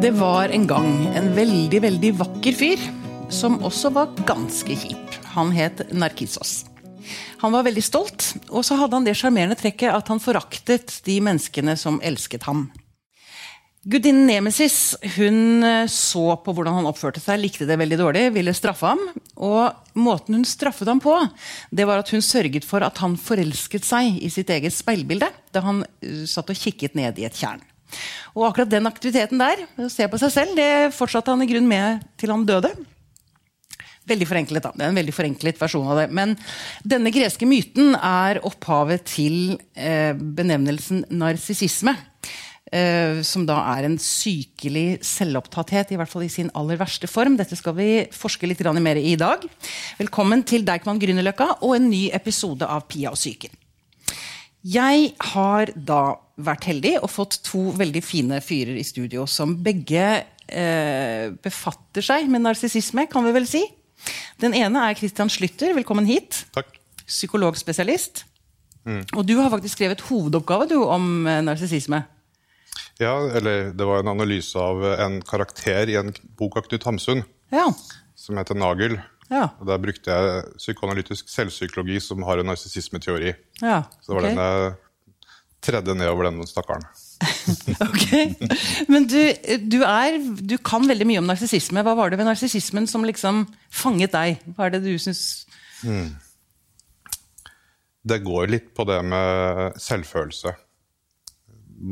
Det var en gang en veldig, veldig vakker fyr som også var ganske kjip. Han het Narkisos. Han var veldig stolt, og så hadde han det sjarmerende trekket at han foraktet de menneskene som elsket ham. Gudinnen Nemesis hun eh, så på hvordan han oppførte seg, likte det veldig dårlig, ville straffe ham. Og måten hun straffet ham på, det var at hun sørget for at han forelsket seg i sitt eget speilbilde da han eh, satt og kikket ned i et tjern. Og akkurat den aktiviteten der, å se på seg selv, det fortsatte han i grunn med til han døde. Veldig forenklet, da. Det er en veldig forenklet versjon av det. Men denne greske myten er opphavet til eh, benevnelsen narsissisme. Eh, som da er en sykelig selvopptatthet, i hvert fall i sin aller verste form. Dette skal vi forske litt mer i i dag. Velkommen til Deichman Grünerløkka og en ny episode av Pia og psyken. Jeg har da vært heldig og fått to veldig fine fyrer i studio som begge eh, befatter seg med narsissisme, kan vi vel si. Den ene er Christian Slytter. Velkommen hit. Takk. Psykologspesialist. Mm. Og du har faktisk skrevet hovedoppgave du, om eh, narsissisme. Ja, eller det var en analyse av en karakter i en bok av Knut Hamsun ja. som heter Nagel. Ja. Og Der brukte jeg psykoanalytisk selvpsykologi som har en narsissismeteori. Ja, Så det var den jeg tredde nedover den stakkaren. Ok. Men du, du, er, du kan veldig mye om narsissisme. Hva var det ved narsissismen som liksom fanget deg? Hva er det du syns Det går litt på det med selvfølelse.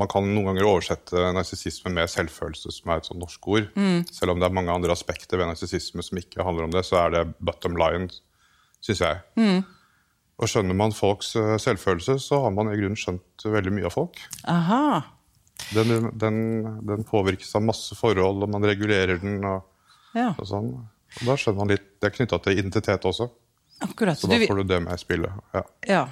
Man kan noen ganger oversette narsissisme med selvfølelse, som er et sånt norsk ord. Selv om det er mange andre aspekter ved narsissisme som ikke handler om det, så er det bottom line, syns jeg. Og skjønner man folks eh, selvfølelse, så har man i grunnen skjønt veldig mye av folk. Aha. Den, den, den påvirkes av masse forhold, og man regulerer den. og, Ja, og sånn. Og da skjønner man litt, Det er knytta til identitet også, akkurat. så Du, da får du det med i spillet. Ja. ja.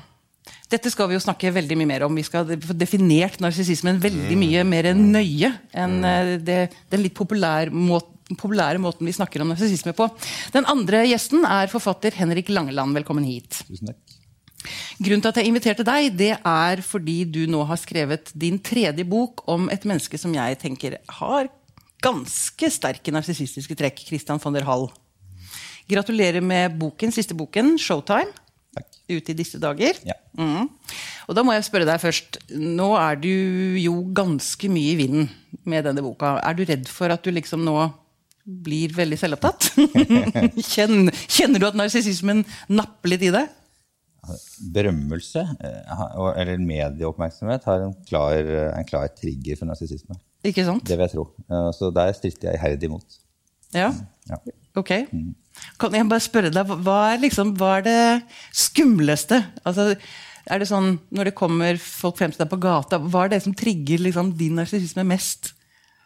Dette skal vi jo snakke veldig mye mer om. Vi skal få definert narsissismen veldig mye mer nøye enn eh, det, den litt populære må- populære måten vi snakker om narsissisme på. Den andre gjesten er forfatter Henrik Langeland. Velkommen hit. Tusen takk. Grunnen til at jeg inviterte deg, det er fordi du nå har skrevet din tredje bok om et menneske som jeg tenker har ganske sterke narsissistiske trekk. Christian von der Hall. Gratulerer med boken, siste boken, 'Showtime'. Takk. Ute i disse dager. Ja. Mm. Og da må jeg spørre deg først. Nå er du jo ganske mye i vinden med denne boka. Er du redd for at du liksom nå blir veldig selvopptatt? kjenner, kjenner du at narsissismen napper litt i det? Berømmelse, eh, eller medieoppmerksomhet, har en klar, en klar trigger for narsissisme. Ikke sant? Det vil jeg tro. Eh, Så der stritter jeg iherdig imot. Ja, Ja. ok. Kan jeg bare spørre deg, hva- er, liksom, hva er det skumleste? Altså, er det sånn, Når det kommer folk frem til deg på gata, hva er det som trigger liksom, din narsissisme mest?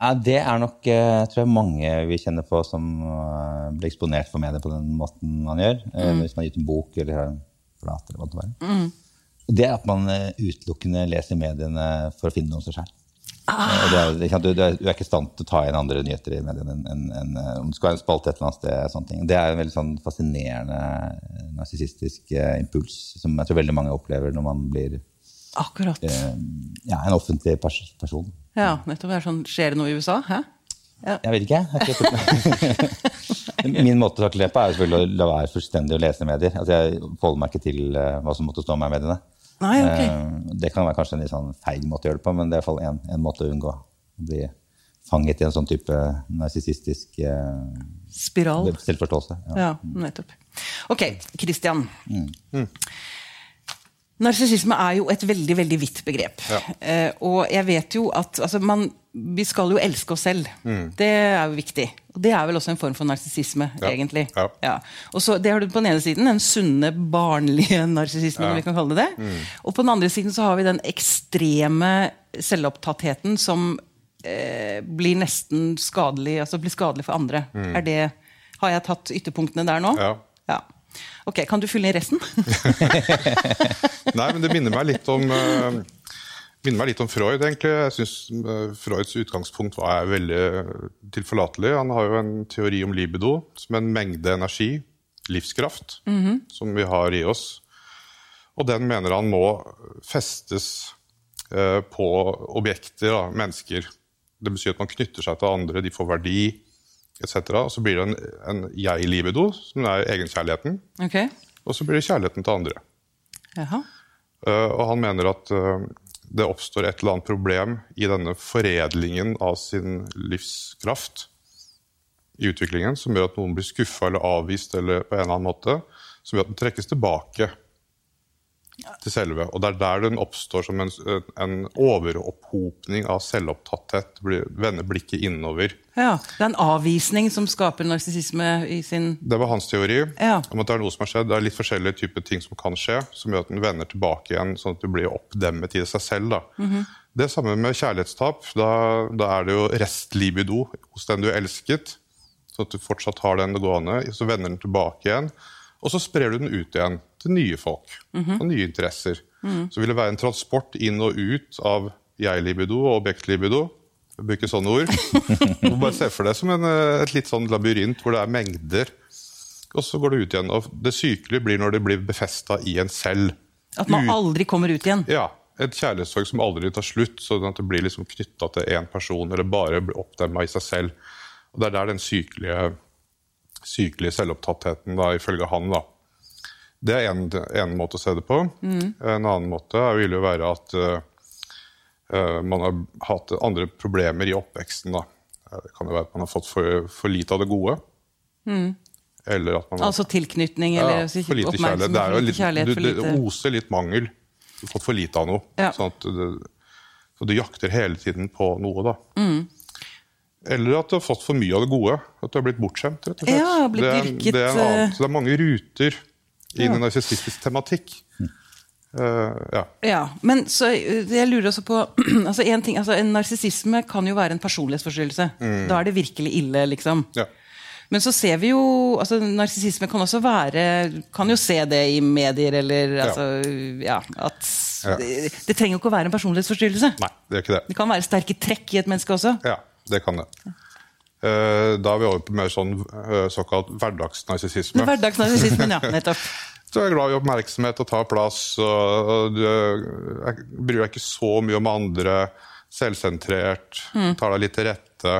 Ja, det er nok eh, tror jeg mange vi kjenner på som eh, blir eksponert for medier på den måten man gjør. Mm. Hvis man har gitt en bok eller en plate. eller hva det være. Og Det er at man eh, utelukkende leser mediene for å finne noe om seg sjøl. Ah. er, du, du, er, du er ikke i stand til å ta inn andre nyheter i mediene enn en, enn, eh, om det skal være en spalte et eller annet sted. Sånne ting. Det er en veldig sånn fascinerende eh, narsissistisk eh, impuls som jeg tror veldig mange opplever når man blir Akkurat. eh, ja, en offentlig pers person. Ja, nettopp. Det er sånn, Skjer det noe i USA? Hæ? Jeg vet ikke. Jeg ikke Min måte å takle det på er selvfølgelig å la være fullstendig å lese medier. Altså Jeg forholder meg ikke til eh, hva som måtte stå om meg i mediene. Nei, ok. Eh, Det kan være kanskje en litt sånn feig måte å gjøre det på, men det er i hvert fall en, en måte å unngå å bli fanget i en sånn type narsissistisk eh, Spiral. selvforståelse. Ja. Ja, nettopp. Ok, Christian. Narsissisme er jo et veldig veldig vidt begrep. Ja. Eh, og jeg vet jo at altså, man, vi skal jo elske oss selv. Det er jo viktig. Og det er vel også en form for narsissisme, Ja. egentlig. Ja. Og så, Det har du på den ene siden, den sunne, barnlige narsissismen, vi kan kalle det det. Og på den andre siden så har vi den ekstreme selvopptattheten som eh, blir nesten skadelig, altså blir skadelig for andre. Er det, har jeg tatt ytterpunktene der nå? Ja. Ja. Ok, Kan du fylle inn resten? Nei, men det minner meg litt om eh, minner meg litt om Freud, egentlig. Jeg syns Freuds utgangspunkt var veldig tilforlatelig. Han har jo en teori om libido som en mengde energi, livskraft, som vi har i oss. Og den mener han må festes eh, på objekter, da, mennesker. Det betyr at man knytter seg til andre, de får verdi etc. Og så blir det en, en jeg-libido, som er egenkjærligheten. Okay. Og så blir det kjærligheten til andre. Jaha. Uh, og han mener at uh, det oppstår et eller annet problem i denne foredlingen av sin livskraft i utviklingen, som gjør at noen blir skuffa eller avvist eller på en eller annen måte, som gjør at den trekkes tilbake til selve. Og det er der den oppstår som en, en overopphopning av selvopptatthet. Vende blikket innover. Ja, Det er en avvisning som skaper narsissisme i sin Det var hans teori. Ja. om at Det er noe som har skjedd. Det er litt forskjellige typer ting som kan skje, som gjør at den vender tilbake igjen, sånn at du blir oppdemmet i seg selv. da. Mhm. Det samme med kjærlighetstap. Da, da er det jo restlibido hos den du elsket. Sånn at du fortsatt har den gående. Så vender den tilbake igjen. Og så sprer du den ut igjen til nye folk og nye interesser. Så vil det være en transport inn og ut av jeg-libido og objekt-libido. Jeg bruker sånne ord. Du bare se for deg som en, eh, et litt sånn labyrint hvor det er mengder. Og så går det ut igjen. Og det sykelige blir når det blir befesta i en selv. At man Ut- aldri kommer ut igjen. Ja, Et kjærlighetssorg som aldri tar slutt, sånn at det blir liksom knytta til én person, eller bare blir oppdemma i seg selv. Og Det er der den sykelige, sykelige selvopptattheten, da, ifølge han, da. Det er en, en måte å se det på. En annen måte vil jo være at eh, man har hatt andre problemer i oppveksten. da. Eh, Det kan jo være at man har fått for, for lite av det gode. Eller at man har Altså tilknytning eller ja, for lite kjærlighet. Det, er jo litt, kjærlighet, du, det oser litt mangel. Du har fått for lite av noe. Ja. Sånn det, så du jakter hele tiden på noe, da. Mm. Eller at du har fått for mye av det gode. At du har blitt bortskjemt. rett og slett. Ja, blitt det, er, dyrket, det, er eh, så det er mange ruter inn Ja. i narsissistisk tematikk. Uh, ja. Ja, men så eh, jeg lurer også på altså en, ting, altså en Narsissisme kan jo være en personlighetsforstyrrelse. Da er det virkelig ille, liksom. Ja. Men så ser vi jo altså Narsissisme kan også være Kan jo se det i medier eller altså, ja, at Ja. det, det trenger jo ikke å være en personlighetsforstyrrelse. Nei, det er ikke det. Det kan være sterke trekk i et menneske også. Ja, det kan det. Eh, da er vi over på mer sånn eh, såkalt hverdagsnarsissisme. Hverdagsnarsissismen, ja. Nettopp. Du er glad i oppmerksomhet og tar plass. og, og Du er- bryr deg ikke så mye om andre. Selvsentrert. Tar deg litt til rette.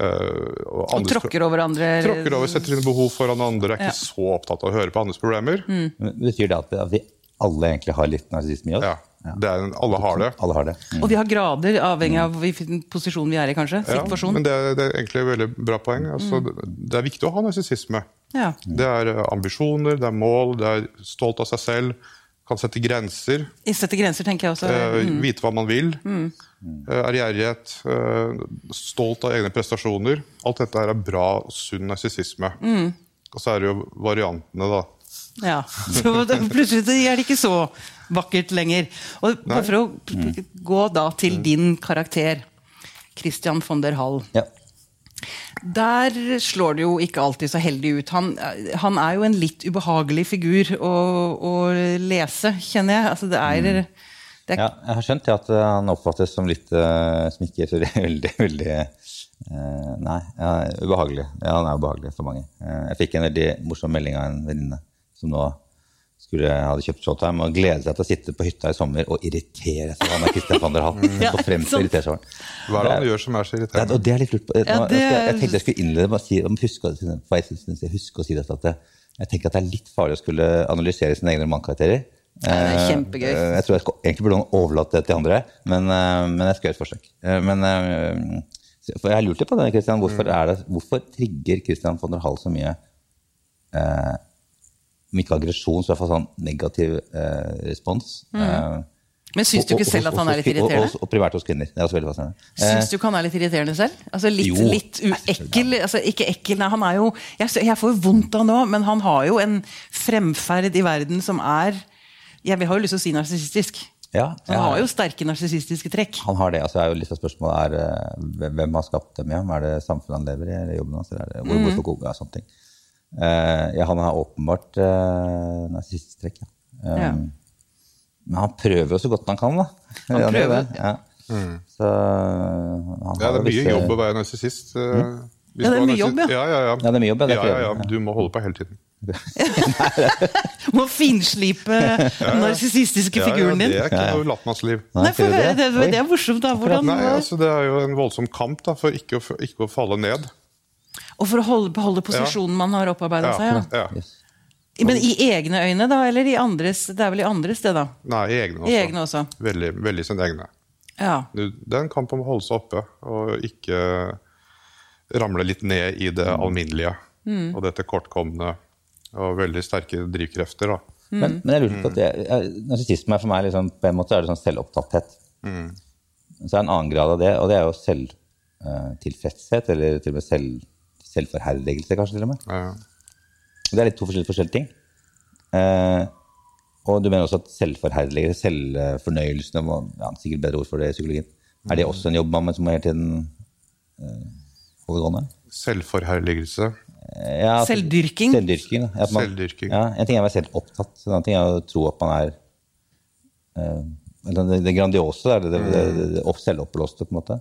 eh, og Og tråkker over andre. tråkker over, setter inn behov foran andre. Er ikke Ja. så opptatt av å høre på andres problemer. Men Betyr det at vi alle egentlig har litt narsissisme i oss? Ja, det er, Alle har det. Alle har det. Mm. Og vi har grader, avhengig av hvilken posisjon vi er i, kanskje. Ja, men det, det er egentlig et veldig bra poeng. Altså, det, det er viktig å ha narsissisme. Ja. Det er eh, ambisjoner, det er mål, det er stolt av seg selv. Kan sette grenser. I Sette grenser, tenker jeg også. Eh, Mm. Vite hva man vil. Eh, Ærgjerrighet. eh, stolt av egne prestasjoner. Alt dette er bra sunn narsissisme. Mm. Og så er det jo variantene, da. Ja, så plutselig er det ikke så vakkert lenger. Og bare for å gå da til din karakter, Christian von der Hall. Ja. Der slår det jo ikke alltid så heldig ut. Han, han er jo en litt ubehagelig figur å, å lese, kjenner jeg. Altså, det er, det er ja, jeg har skjønt at eh, han oppfattes som litt smikker som ikke så veldig, veldig uh, Nei, ja, ubehagelig. Ja, han er ubehagelig for mange. Uh, jeg fikk en veldig morsom melding av en venninne som nå skulle, hadde kjøpt Showtime og glede seg til å sitte på hytta i sommer og irritere seg over Christian van der Hall. Ja, frem til å irritere seg over. Hva er det Det han er- gjør som er så Ja, irriterende? og det er litt lurt på. Nå, Ja, det jeg, jeg er- tenkte jeg skulle innlede med å si, om huske, for jeg synes jeg husker å si dette, at det, jeg tenker at det er litt farlig å skulle analysere sine egne romankarakterer. det er Eh, kjempegøy. eh, Jeg tror jeg skal, egentlig burde overlate det til andre, men, eh, men jeg skal gjøre et forsøk. Eh, Men, for jeg har lurt litt på det, Christian. Hvorfor, Mm. er det, hvorfor trigger Christian von der Hall så mye eh, om ikke aggresjon, så i hvert fall sånn negativ eh, respons? Eh, Men syns Mm. du ikke og- selv at han er litt irriterende? og-? Og, og privært hos kvinner. Det er også veldig fascinerende. Eh, Syns du ikke han er litt irriterende selv? Altså Litt, Jo. litt uekkel? Altså, ikke ekkel, nei, han er jo Jeg, jeg får jo vondt av nå, men han har jo en fremferd i verden som er Jeg har jo lyst til å si narsissistisk. Ja, Han har jo sterke narsissistiske trekk. Han har det. altså er jo litt av spørsmålet er hvem- har skapt dem hjem? Er det samfunnet han lever i, eller jobben hans? Eller er det, hvor, Mm. hvorfor ja, sånne ting. Eh, ja, han har åpenbart uh, narsissistisk trekk, ja. Um, Ja. Men han prøver jo så godt han kan, da. Han Ja, det er prøver, ja. Ja. Så han Ja, det er mye visse- jobb å være narsissist. Uh, mm. Ja, det er mye jobb, ja. ja. Ja, ja, Ja, det er mye jobb, ja, er ja, ja, ja. Du må holde på hele tiden. Må finslipe den narsissistiske figuren din. Ja, det er ikke noe latmannsliv. Nei, ikke. Det, det er morsomt, da. Hvordan Nei, altså Det er jo en voldsom kamp da, for ikke å, ikke å falle ned. Og for å holde, beholde posisjonen man har opparbeida seg? Ja. ja. Yes. Men i egne øyne, da? Eller i andres? Det er vel i andres, det, da? Nei, i egne også. I egne også. Veldig, veldig sine egne. Ja. Du- Det er en kamp om å holde seg oppe og ikke ramle litt ned i det alminnelige. Mm. Og dette kortkomne og veldig sterke drivkrefter. da. Men, men jeg lurer på at det, jeg- narsissisme er for meg liksom, på en måte er det sånn selvopptatthet. Så er det en annen grad av det, og det er jo selvtilfredshet, eller til og med selv, selvforherligelse, kanskje til og med. Ja. Det er litt to forskjellige, forskjellige ting. Eh, og du mener også at selvforherligelse, selvfornøyelsen må- ja, Sikkert bedre ord for det i psykologien. Er det også en jobb man som må hele tiden eh, overgående? gående? Selvforherligelse. Eh, Ja, at- Selvdyrking. Selvdyrking. ja, At man- Selvdyrking. Ja, en ting er å være selv opptatt, en annen ting er å tro at man er eh, det, det grandiose, det, det, det, det, det opp- selvoppblåste, på en måte.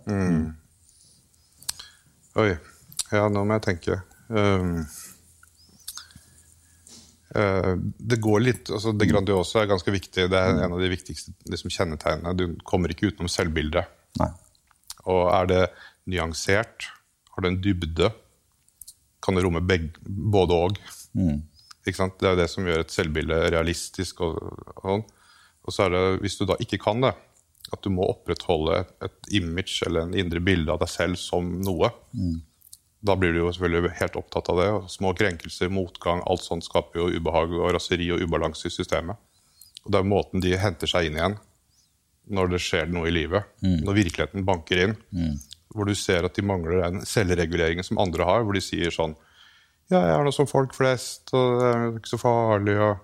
Oi. Ja, nå må jeg tenke. Um, uh, det går litt, altså det grandiose er ganske viktig. Det er en av de viktigste liksom, kjennetegnene. Du kommer ikke utenom selvbildet. Nei. Og er det nyansert? Har det en dybde? Kan det romme begge, både og? Sant? Det er det som gjør et selvbilde realistisk. Og, og, sånn. og så er det, hvis du da ikke kan det, at du må opprettholde et, et image eller en indre bilde av deg selv som noe, da blir du jo selvfølgelig helt opptatt av det. og Små krenkelser, motgang, alt sånt skaper jo ubehag og raseri og ubalanse i systemet. Og det er måten de henter seg inn igjen når det skjer noe i livet. Når virkeligheten banker inn. Hvor du ser at de mangler den selvreguleringen som andre har. Hvor de sier sånn Ja, jeg er noe som folk flest, og det er ikke så farlig, og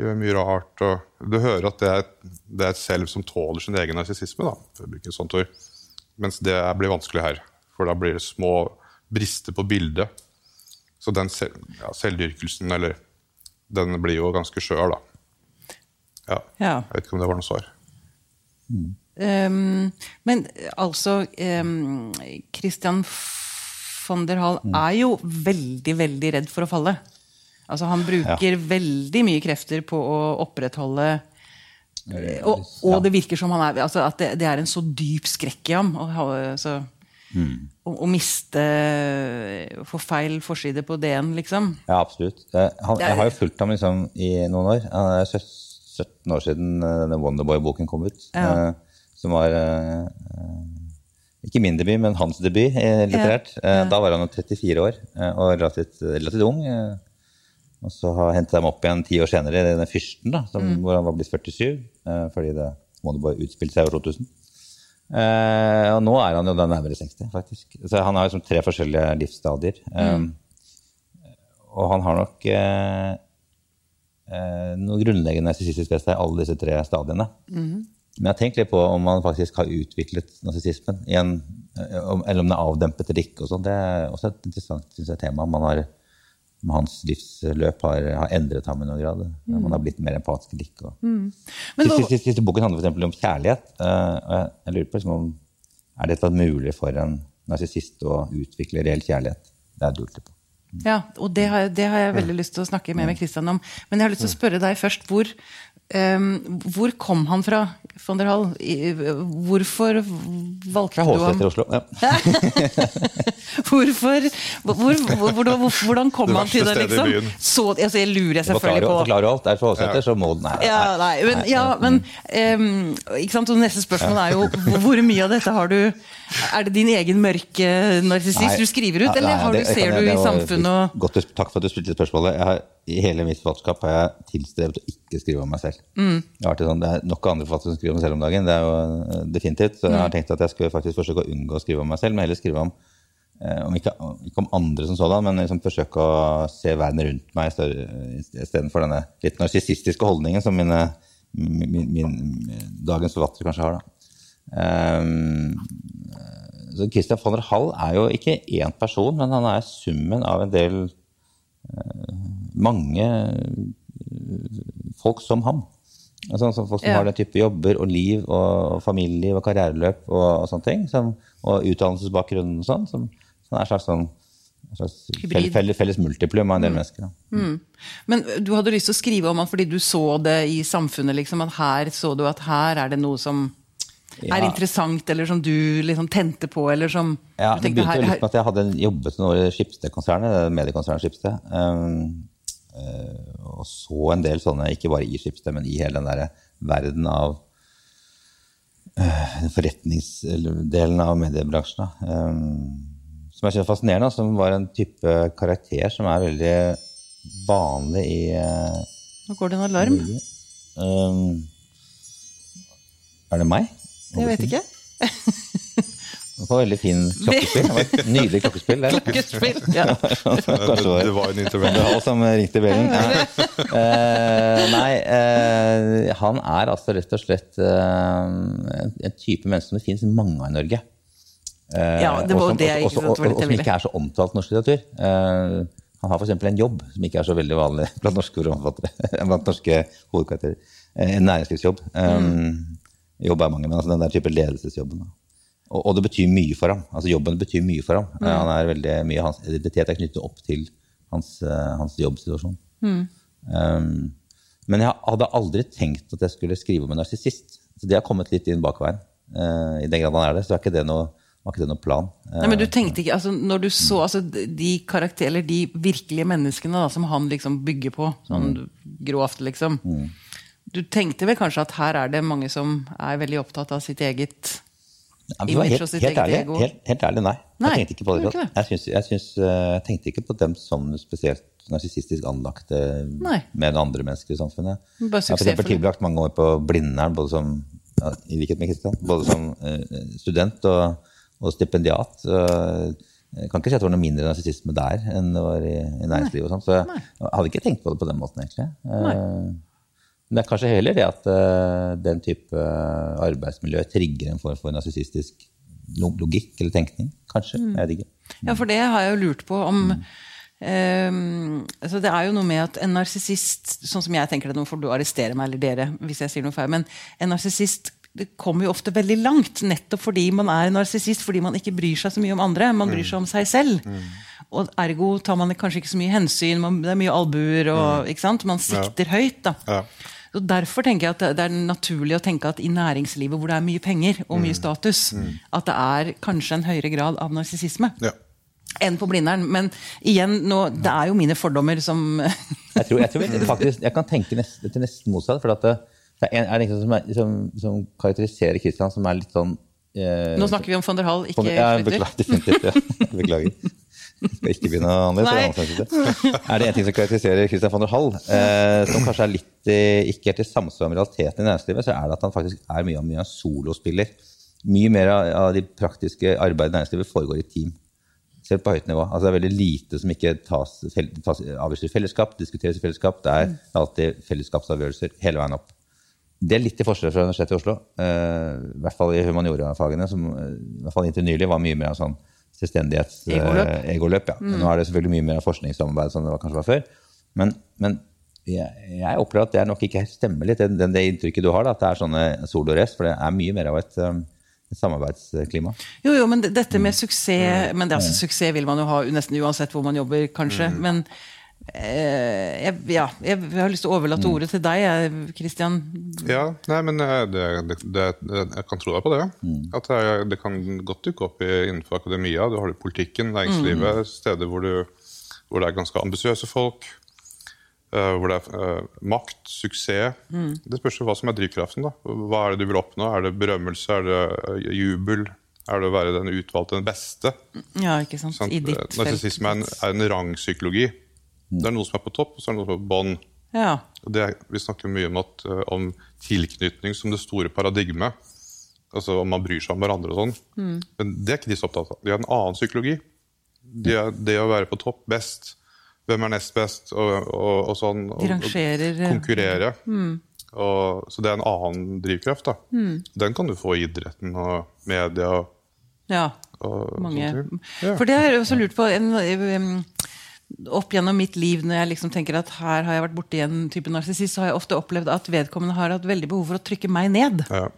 gjør mye rart. Og du hører at det er, et- det er et selv som tåler sin egen narsissisme, da, for å bruke et sånt ord. Mens det blir vanskelig her. For da blir det små brister på bildet. Så den selv, ja, selvdyrkelsen, eller Den blir jo ganske skjør, da. Ja. Ja. Jeg vet ikke om det var noe svar. Um, men altså um, Christian von der Hall er jo veldig, veldig redd for å falle. Altså Han bruker veldig mye krefter på å opprettholde og, og det virker som han er, altså at det, det er en så dyp skrekk i ham. Å, ha- altså, å, å miste Få feil forside på DN, liksom. Ja, absolutt. Eh, Han, jeg har jo fulgt ham liksom i noen år. Det er 17 år siden eh, denne Wonderboy-boken kom ut. Ja. eh, Som var eh, ikke min debut, men hans debut litterært. Ja. Da var han jo 34 år og relativt, relativt ung. Og så har hentet dem opp igjen ti år senere, i denne fyrsten, da, som, hvor han var blitt 47. eh, Fordi det Wonderboy utspilte seg i år 2000. Eh, og nå er han jo da nærmere 60, faktisk. Så han har liksom tre forskjellige livsstadier. Eh, og han har nok eh, eh, noe grunnleggende narsissistisk ved seg, alle disse tre stadiene. Men jeg har tenkt litt på om man faktisk har utviklet narsissismen, i eller om den er avdempet eller ikke. og sånn. Det er også et interessant synes jeg, tema. Man har, med hans livsløp har, har endret ham i noen grad. Man har blitt mer empatisk lik. ikke. Mm. Siste, siste, siste boken handler for om kjærlighet. eh, og jeg, jeg lurer på liksom, om er det mulig for en narsissist å utvikle reell kjærlighet. Det er dult på. Ja, og det har, det har jeg veldig lyst til å snakke mer med Kristian om. Men jeg har lyst til å spørre deg først. Hvor, hvor kom han fra, von der Hall? I- Hvorfor valgte du ham? Fra Håseter Oslo. Ja. Hvorfor, hvor, hvor, hvordan, hvordan kom han til det, i liksom? Så, altså, jeg lurer selvfølgelig på forklarer du alt. Er det for Håseter, så må den her. ja, nei, men, ja, men um, ikke sant? Og neste spørsmål er jo hvor- hvor mye av dette har du Er det din egen mørke narsissist du skriver ut, Nei, eller har det- du, ser du i samfunnet og Godt, takk for at du spilte spørsmålet. Jeg har, I hele mitt forfatterskap har jeg tilstrevet å ikke skrive om meg selv. Mm. Det, sånn, det er nok andre forfattere som skriver om selv om dagen. det er jo eh, definitivt. Så jeg Mm. har tenkt at jeg skulle faktisk forsøke å unngå å skrive om meg selv, men heller skrive om eh, om ikke, ikke om andre som sådan, men liksom forsøke å se verden rundt meg istedenfor denne litt narsissistiske holdningen som mine, min, min, dagens forfattere kanskje har. da. Um, så Christian von der Hall er jo ikke én person, men han er summen av en del mange eh, folk som ham. Altså, altså folk som Ja. har den type jobber og liv og, familie og karriereløp og, og sånne ting. Som, og utdannelsesbakgrunn og sånn. Som, som er en slags sånn felles, felles, felles multiplum av en del mennesker. Mm. Men du hadde lyst til å skrive om han fordi du så det i samfunnet? liksom, at Her så du at her er det noe som er interessant, eller som du liksom tente på? eller som Ja, det begynte her- litt med at jeg hadde jobbet noen år i Skipsted-konsernet, mediekonsernet Skipsted. Um, uh, og så en del sånne, ikke bare i Skipsted, men i hele den der verden av uh, forretningsdelen av mediebransjen. Um, som jeg synes er fascinerende, som var en type karakter som er veldig vanlig i uh, Nå går det en alarm. um, Er det meg? Jeg vet ikke. Det var veldig fin klokkespill. Det var et nydelig klokkespill. det. Klokkespill. Ja. Det, det var- det var en Det intervention. var han som ringte bjellen. Ja. Eh, nei, eh, han er altså rett og slett eh, en, en type menneske som det finnes mange av i Norge. Eh, Ja, det var og som- det jeg ikke sant, var litt og- som ikke er så omtalt i norsk litteratur. Eh, han har f.eks. en jobb som ikke er så veldig vanlig blant norske blant norske hovedkarakterer. Eh, En næringslivsjobb. Eh, Jobb er mange, men altså den der type ledelsesjobben. Og, og det betyr mye for ham. Altså Jobben betyr mye for ham. Mm. Han er veldig mye, Hans identitet er knyttet opp til hans, eh, hans jobbsituasjon. Um, men jeg hadde aldri tenkt at jeg skulle skrive om en narsissist. Så det har kommet litt inn bakveien. Uh, I den grad han er det, så er ikke det noe, var ikke det noen plan. Eh, Nei, men du tenkte ikke, altså Når du så altså, de karakterer, de virkelige menneskene da, som han liksom bygger på, sånn grovt, liksom Du tenkte vel kanskje at her er det mange som er veldig opptatt av sitt eget Ja, image og sitt helt, eget ærlig, ego. helt, helt ærlig, nei. Nei, jeg tenkte ikke på det. ikke det. Jeg, synes, jeg, syns, eh, jeg tenkte ikke på dem som spesielt narsissistisk anlagte Nei. med andre mennesker i samfunnet. Jeg har for tilbrakt mange år på Blindern, både som, ja, i likhet med Kristian, både som uh, student og, og stipendiat. Så jeg kan ikke si at det var noe mindre narsissisme der enn det var i, i næringslivet. Så jeg, jeg hadde ikke tenkt på det på den måten, egentlig. Eh, Men det er kanskje heller det at uh, den type arbeidsmiljø trigger en form for narsissistisk lo- logikk eller tenkning. Kanskje. Jeg vet ikke. Ja, for det har jeg jo lurt på om ehm, altså Det er jo noe med at en narsissist, sånn som jeg tenker det, nå får du arrestere meg eller dere hvis jeg sier noe feil, men en narsissist kommer jo ofte veldig langt, nettopp fordi man er narsissist, fordi man ikke bryr seg så mye om andre. Man bryr seg om seg selv. Og ergo tar man kanskje ikke så mye hensyn, man, det er mye albuer, og ikke sant? man sikter høyt. da. Ja. Så Derfor tenker jeg at det- er naturlig å tenke at i næringslivet hvor det er mye penger og mye status, at det er kanskje en høyere grad av narsissisme Ja. enn på Blindern. Men igjen, nå, det er jo mine fordommer som Jeg tror, jeg, tror faktisk, jeg kan tenke nest, til nesten motsatt. For at det, det er en, er som, er, som, som karakteriserer Kristian som er litt sånn eh, Nå snakker vi om von der Hall, ikke ja, beklager, definitivt, ja. beklager. Skal ikke begynne å annerledes. Er. Det en ting som karakteriserer Christian von der Hall, eh, som kanskje er litt eh, ikke helt i samsvar med realiteten i næringslivet, så er det at han faktisk er mye, mye av en solospiller. Mye mer av, de praktiske arbeidet i næringslivet foregår i team. Selv på høyt nivå. Altså Det er veldig lite som ikke tas, tas avgjørelser i fellesskap, diskuteres i fellesskap. Det er alltid fellesskapsavgjørelser hele veien opp. Det er litt til forskjell fra Universitetet i Oslo. eh, I hvert fall i humaniorafagene, som eh, i hvert fall inntil nylig var mye mer av sånn selvstendighets... eh, ja. ja. Nå er det selvfølgelig mye mer forskningssamarbeid som det var, kanskje var før. Men, men jeg, jeg opplever at det nok ikke stemmer litt, det, det, inntrykket du har, da, at det er sånne solo-race. For det er mye mer av et, um, samarbeidsklima. Jo, jo, men dette med suksess Men det, altså, suksess vil man jo ha nesten uansett hvor man jobber, kanskje. Men eh, jeg, ja, jeg har lyst til å overlate ordet til deg, Kristian. Ja, nei, men eh, det, det, det, jeg kan tro deg på det. At det, det kan godt dukke opp i, innenfor akademia. Du har det politikken, næringslivet, steder hvor, du, hvor det er ganske ambisiøse folk. eh, hvor det er eh, makt, suksess. Det spørs hva som er drivkraften. da. Hva er det du vil oppnå? Er det berømmelse? Er det eh, jubel? Er det å være den utvalgte, den beste? Ja, ikke sant? Sant? I ditt felt. Narsissisme er, en- er en rangpsykologi. Det er noe som er på topp, og så er det noe som er på bånn. Ja. Vi snakker mye om, at, eh, om tilknytning som det store paradigmet. Altså om man bryr seg om hverandre og sånn. Men det er ikke de så opptatt av. De har en annen psykologi. De er, det å være på topp, best. Hvem er nest best, og, og, og sånn. De rangerer, og konkurrere. konkurrere. Og, så det er en annen drivkraft. da. Den kan du få i idretten og media. ja. og Mange. Ja. For det har jeg også lurt på en, Opp gjennom mitt liv, når jeg liksom tenker at her har jeg vært borti en type narsissist, så har jeg ofte opplevd at vedkommende har hatt veldig behov for å trykke meg ned. Ja.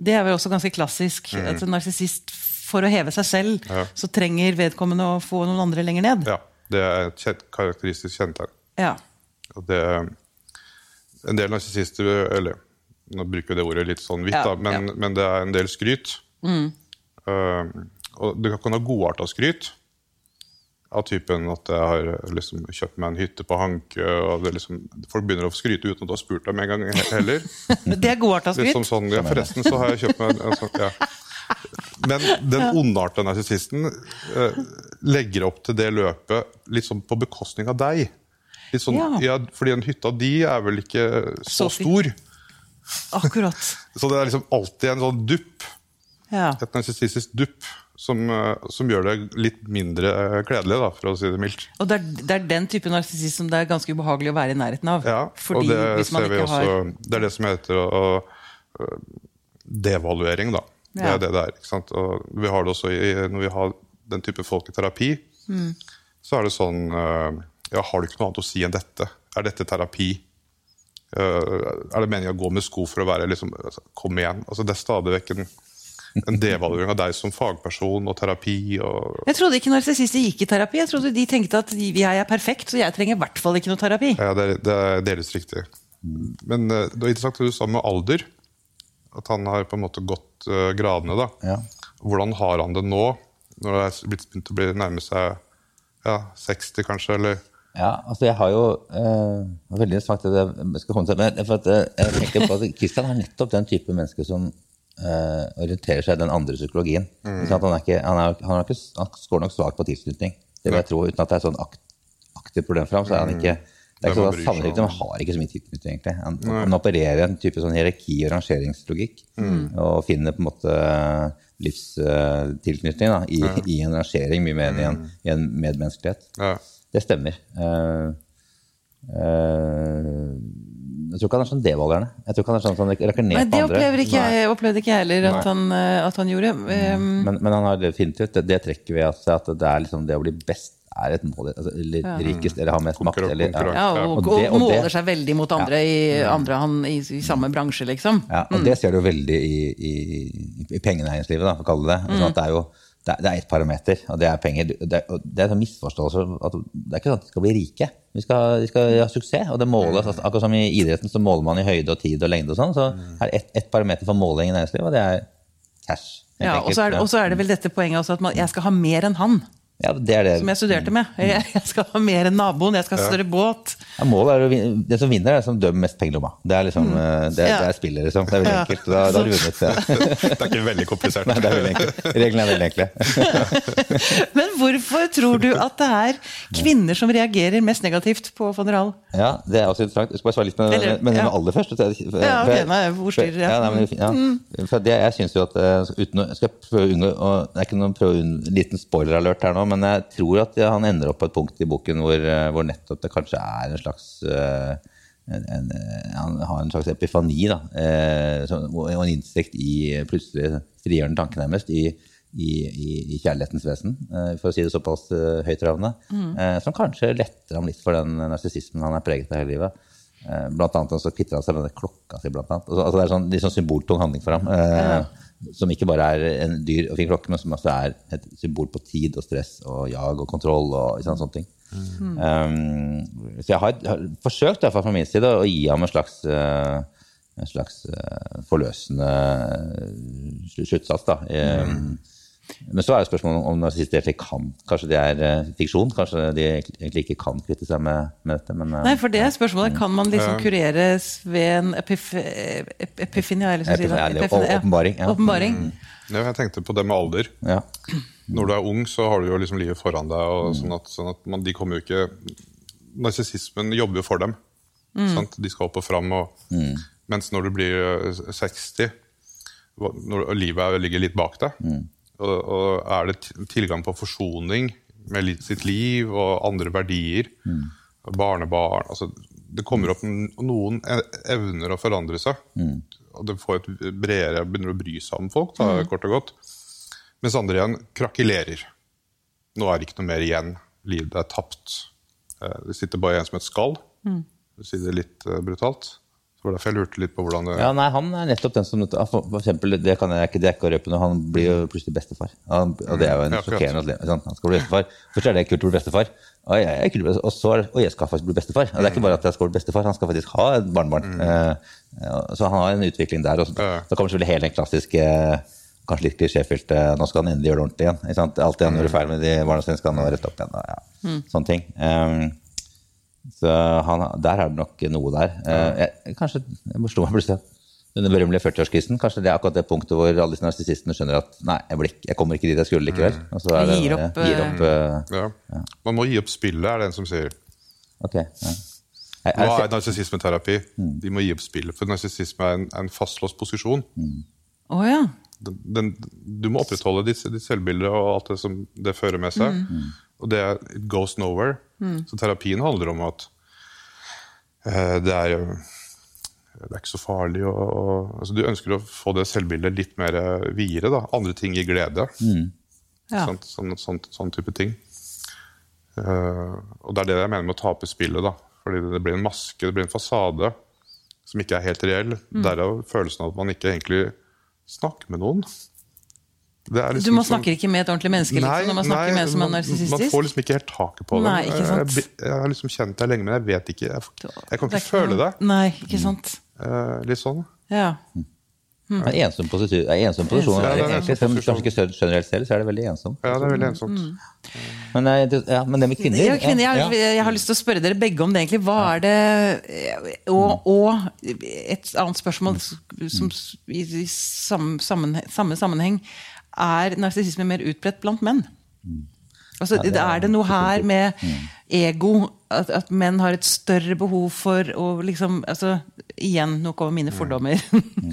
Det er vel også ganske klassisk. at En narsissist for å heve seg selv, Ja. så trenger vedkommende å få noen andre lenger ned. Ja, Det er et kjent, karakteristisk kjennetegn. Ja. Og det, en del narsissister Eller nå bruker vi det ordet litt sånn vidt, Ja, da, men, men det er en del skryt. Uh, og du kan ha godarta skryt. Av typen at jeg har liksom kjøpt meg en hytte på Hankø. og det liksom, Folk begynner å skryte uten at du har spurt dem en gang heller. Det er godarta skryt. Liksom sånn, ja, forresten så har jeg kjøpt meg en sånn, ja. Men den ondarta narsissisten eh, legger opp til det løpet litt sånn på bekostning av deg. Litt sånn, Ja. ja. Fordi en hytta di er vel ikke så, Så stor. Akkurat. Så det er liksom alltid en sånn dupp, Ja. et narsissistisk dupp, som, eh, som gjør det litt mindre eh, kledelig, da, for å si det mildt. Og det er, det er den type narsissist som det er ganske ubehagelig å være i nærheten av. Ja, og det hvis man ser vi også har Det er det som heter å, å, devaluering, da. Det Ja. er det det er. ikke sant? Og vi har det også i, når vi har den type folk i terapi. Mm. Så er det sånn eh, ja, Har du ikke noe annet å si enn dette? Er dette terapi? Eh, er det meningen å gå med sko for å være liksom, altså, Kom igjen. Altså, det er stadig vekk en, en devaluering av deg som fagperson og terapi. og Jeg trodde ikke narsissister gikk i terapi. Jeg trodde de tenkte at de- jeg er perfekt, så jeg trenger i hvert fall ikke noe terapi. Ja, det er, det er delvis riktig. Men eh, det var interessant det du sa med alder. At han har på en måte gått eh, gradene. da. Ja. Hvordan har han det nå, når det er blitt begynt å bli nærme seg ja, 60 kanskje? eller... Ja, altså jeg har jo eh, det Veldig sagt det jeg skal komme til. Men for at, eh, jeg tenker på at Kristian er nettopp den type menneske som eh, orienterer seg i den andre psykologien. Så at han, ikke, han, er, han, er ikke, han scorer nok svakt på tilknytning. Det vil jeg tro, Uten at det er sånn akt, aktivt problem for ham. så er han ikke det er ikke sånn at han har ikke så mye tilknytning, egentlig. Han, han opererer en type sånn hierarki- og rangeringslogikk. Og finner på en måte livstilknytning da, i, i en rangering, mye mer enn i en, i en medmenneskelighet. Ja. Det stemmer. Uh, eh, jeg tror ikke han er sånn devaluerende. Jeg tror ikke han er sånn som rakker ned Nei, på det andre. opplever ikke jeg, opplevde ikke jeg heller at han, eh, at han gjorde. Mm. Men, men han har definitivt det, det trekket ved at, at det, er liksom det å bli best er et mål. Altså, eller rikest eller ha mest makt. Eller, ja, ja. og, Og og, det- og det- måler seg veldig mot andre, i, andre han, i, i samme bransje, liksom. Ja, og det ser du veldig i, i, i pengenæringslivet, da, for å kalle det det. Sånn at det er jo det er, det er ett parameter, og det er penger. Det er, og det er en misforståelse at det er ikke sånn at de skal bli rike. Vi skal, de skal ha suksess, og det måles. altså, Akkurat som i idretten så måler man i høyde og tid og lengde og sånn, så er det ett et parameter for måling i næringslivet, og det er cash. Ja, og så er, det- og så er det vel dette poenget også at man, jeg skal ha mer enn han, ja, det er det. som jeg studerte med. Jeg, jeg skal ha mer enn naboen, jeg skal ha større båt. Ja, målet er å vinne. Det som vinner, er det som dør mest penger i lomma. Det er liksom, eh, det, Ja. det er spillet, liksom. Det er veldig Ja. enkelt. Da, da har du vunnet. Ja. Det er ikke veldig komplisert. Nei, det er veldig enkelt. Reglene er veldig enkle. Men hvorfor tror du at det er kvinner som reagerer mest negativt på von Rahl? Ja, det er også interessant. Jeg skal bare svare litt med, Eller, med med ja. med alder først. For, Ja, ok, nei, jeg ja. nei, men, ja. For det, jeg synes jo at eh, uten å, jeg skal prøve å unngå og Det er ikke noen prøve liten spoiler-alert her nå, men jeg tror at han ender opp på et punkt i boken hvor, eh, hvor nettopp det kanskje er en slags eh, en, en, eh, Han har en slags epifani, da. eh, og en innsikt i plutselig frigjørende han tanken nærmest i i, i, kjærlighetens vesen, for å si det såpass høytravende. eh, som kanskje letter ham litt for den narsissismen han er preget av hele livet. Eh, blant annet så kvitter han seg med den klokka si. Blant annet. Altså, altså, det er sånn, litt sånn symboltung handling for ham. Eh, Som ikke bare er en dyr og fin klokke, men som også er et symbol på tid og stress og jag og kontroll. og sånne, sånne ting. Um, så jeg har, har forsøkt fall fra min side å gi ham en slags, eh, en slags eh, forløsende slu- sluttsats. da. Um, Men så er jo spørsmålet om narsissister egentlig kan Kanskje det er eh, fiksjon? Kanskje de egentlig ikke kan kvitte seg med, med dette? Men, eh, Nei, for det er spørsmålet. Kan man liksom kureres ved en epif ep epifani? har jeg lyst til å si det. Epifani, eller Epifani, ja. åpenbaring, ja. Åpenbaring. Ja, jeg tenkte på det med alder. ja. Når du er ung, så har du jo liksom livet foran deg. og sånn at, sånn at man, de kommer jo ikke Narsissismen jobber jo for dem. Sant? De skal opp og fram. Og, Mens når du blir eh, 60, når og livet er- ligger litt bak deg, og, og er det tilgang på forsoning med sitt liv og andre verdier, Mm. barnebarn altså, Det kommer opp Noen e- evner å forandre seg. Og det får et bredere, begynner å bry seg om folk, da, kort og godt. Mens andre igjen krakelerer. Nå er det ikke noe mer igjen. Livet er tapt. Eh, Det sitter bare igjen som et skall. Du sier det litt eh, brutalt. Det var derfor jeg lurte litt på hvordan det Ja, nei, Han er nettopp den som for eksempel, Det kan jeg ikke dekke og røpe nå, han blir jo plutselig bestefar. Han, og det er jo en Ja, sjokkerende opplevelse. sant? Han skal bli bestefar. Først er det kult å bli bestefar, og jeg, er kult, og så er og jeg skal faktisk bli bestefar. Og det er ikke bare at jeg skal bli bestefar, han skal faktisk ha et barnebarn. Eh, ja, så han har en utvikling der. Og så, Ja. så kommer selvfølgelig hele den klassiske Kanskje litt klisjéfylte Nå skal han endelig gjøre det ordentlig igjen. Ikke sant? Alt det han gjorde feil med de barna sine, skal han rette opp igjen. Og, ja. Sånne ting. Um, så han, der er det nok noe der. Eh, jeg, kanskje jeg forsto meg plutselig under berømmelige 40-årskrisen. Kanskje det er akkurat det punktet hvor alle disse narsissistene skjønner at nei, jeg, blir jeg kommer ikke dit jeg skulle likevel. Og så er det, Gir opp, gir opp eh, ja. Man må gi opp spillet, er det en som sier. Ok. Ja. er Hva jeg, er narsissismeterapi? De må gi opp spillet, for narsissisme er en, en fastlåst posisjon. Å ja. Den, den, du må opprettholde ditt, ditt selvbilde og alt det som det fører med seg. Og det er, it goes nowhere. Så terapien handler om at eh, det er jo- det er ikke så farlig. Og, og, altså du ønsker å få det selvbildet litt mer eh, videre. da. Andre ting gir glede. ja. Sånn, Sånn, sånn, sånn type ting. Uh, og det er det jeg mener med å tape spillet. da. Fordi det blir en maske, det blir en fasade som ikke er helt reell. Derav følelsen av at man ikke egentlig snakker med noen. Det er Du liksom må sånn- snakker ikke med et ordentlig menneske liksom, når man snakker med en som er man- Man får liksom ikke helt taket på det. Nei, ikke sant. Jeg, jeg, jeg har liksom kjent deg lenge, men jeg vet ikke. Jeg, jeg kan Det er ikke føle det. Nei, ikke sant. Uh, litt sånn. Ja. det er ensom posisjon. Er ensom posisjon. Ja, er en egentlig, selv om du kanskje ikke skjønner helt selv, så er det veldig ensom. Ja, det er veldig ensomt. Men, det, ja, men det med kvinner Ja, kvinner, jeg, ja. jeg har lyst til å spørre dere begge om det, egentlig. Hva er det Og, og et annet spørsmål som i, i samme, sammenhe- samme sammenheng Er narsissisme mer utbredt blant menn? Altså, det er er det noe her med ego? At, at menn har et større behov for å liksom altså, Igjen, nå kommer mine fordommer.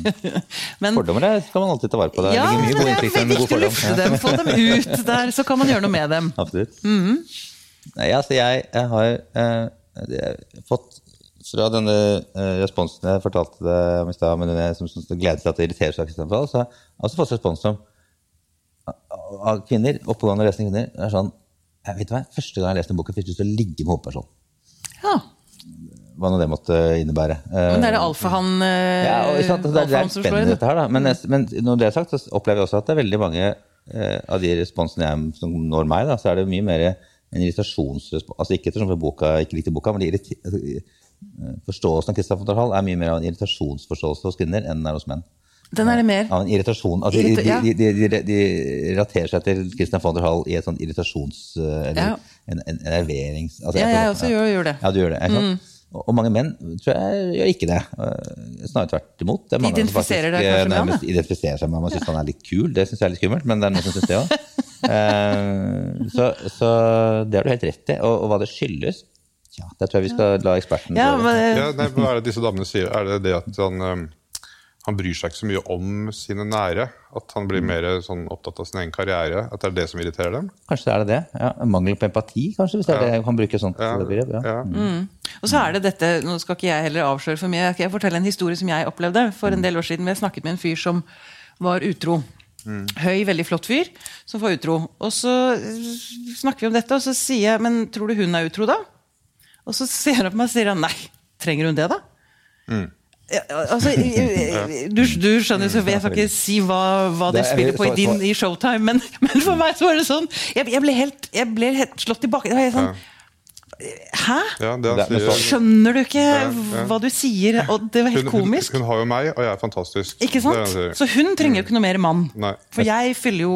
Men Fordommer er- skal man alltid ta vare på. Det ja, ligger mye god det innsikt i en god fordom. lufte dem, få dem ut der, så kan man gjøre noe med dem. Absolutt. Mhm. Nei, altså jeg, jeg har eh, fått fra denne eh, responsen jeg fortalte deg om i stad, som, som gleder seg til å irritere seg, så har jeg også fått respons som av- kvinner, oppegående og lesende kvinner, er sånn jeg vet hva, Første gang jeg leste en bok, jeg fikk jeg lyst til å ligge med hovedpersonen. Ja. Hva nå det måtte innebære. Eh, Men det er det alfahann eh, ja, og, sant, det, er- det er spennende dette her, da. Men, men når det er sagt, så opplever jeg også at det er veldig mange eh, av de responsene jeg, som når meg, da, så er det mye mer en irritasjonsrespons. Altså ikke ettersom boka, ikke likte boka, men de eh, forståelsen av Christian von der Hall er mye mer av en irritasjonsforståelse hos kvinner enn den er hos menn. Den er det mer. Av en irritasjon. Altså, de, Irrita- ja. de, de, de, de relaterer seg til Christian von der Hall i et sånn irritasjons... eh, Eller Ja. en, en enerverings... Altså, Ja, jeg jeg også gjør, gjør det. Ja, du gjør det. Mm. Og, og mange menn tror jeg gjør ikke det. Eh, Snarere tvert imot. Det er mange de identifiserer faktisk, deg kanskje eh, nærmest identifiserer seg med Man syns han er litt kul. Det syns jeg er litt skummelt, men det er noen som syns det òg. så, så det har du helt rett i. Og, og hva det skyldes ja, Det tror jeg vi skal la eksperten Ja, men, Ja, nei, hva er det disse damene sier? Er det det at han, han bryr seg ikke så mye om sine nære? At han blir mer sånn opptatt av sin egen karriere? At det er det som irriterer dem? Kanskje det er det det. Ja, mangel på empati, kanskje, hvis det er det han bruker sånt Ja, ja. Og så er det dette, nå skal ikke jeg heller avsløre for mye, jeg skal fortelle en historie som jeg opplevde for en del år siden. Jeg snakket med en fyr som var utro. Høy, veldig flott fyr som var utro. Og så snakker vi om dette, og så sier jeg men tror du hun er utro, da? Og så ser han på meg og sier han, nei, trenger hun det, da? Ja, altså, du, du skjønner, så jeg skal ikke si hva, hva det Det er- spiller på i, din, i Showtime, men, men for meg så var det sånn Jeg, jeg, ble, helt, jeg ble helt slått tilbake. Det var helt sånn, Hæ? Ja, det Det- men Skjønner du ikke ja. hva du sier? Og det var helt hun, hun, komisk. hun har jo meg, og jeg er fantastisk. Ikke sant? Så hun trenger jo ikke noe mer mann. Nei. For jeg fyller jo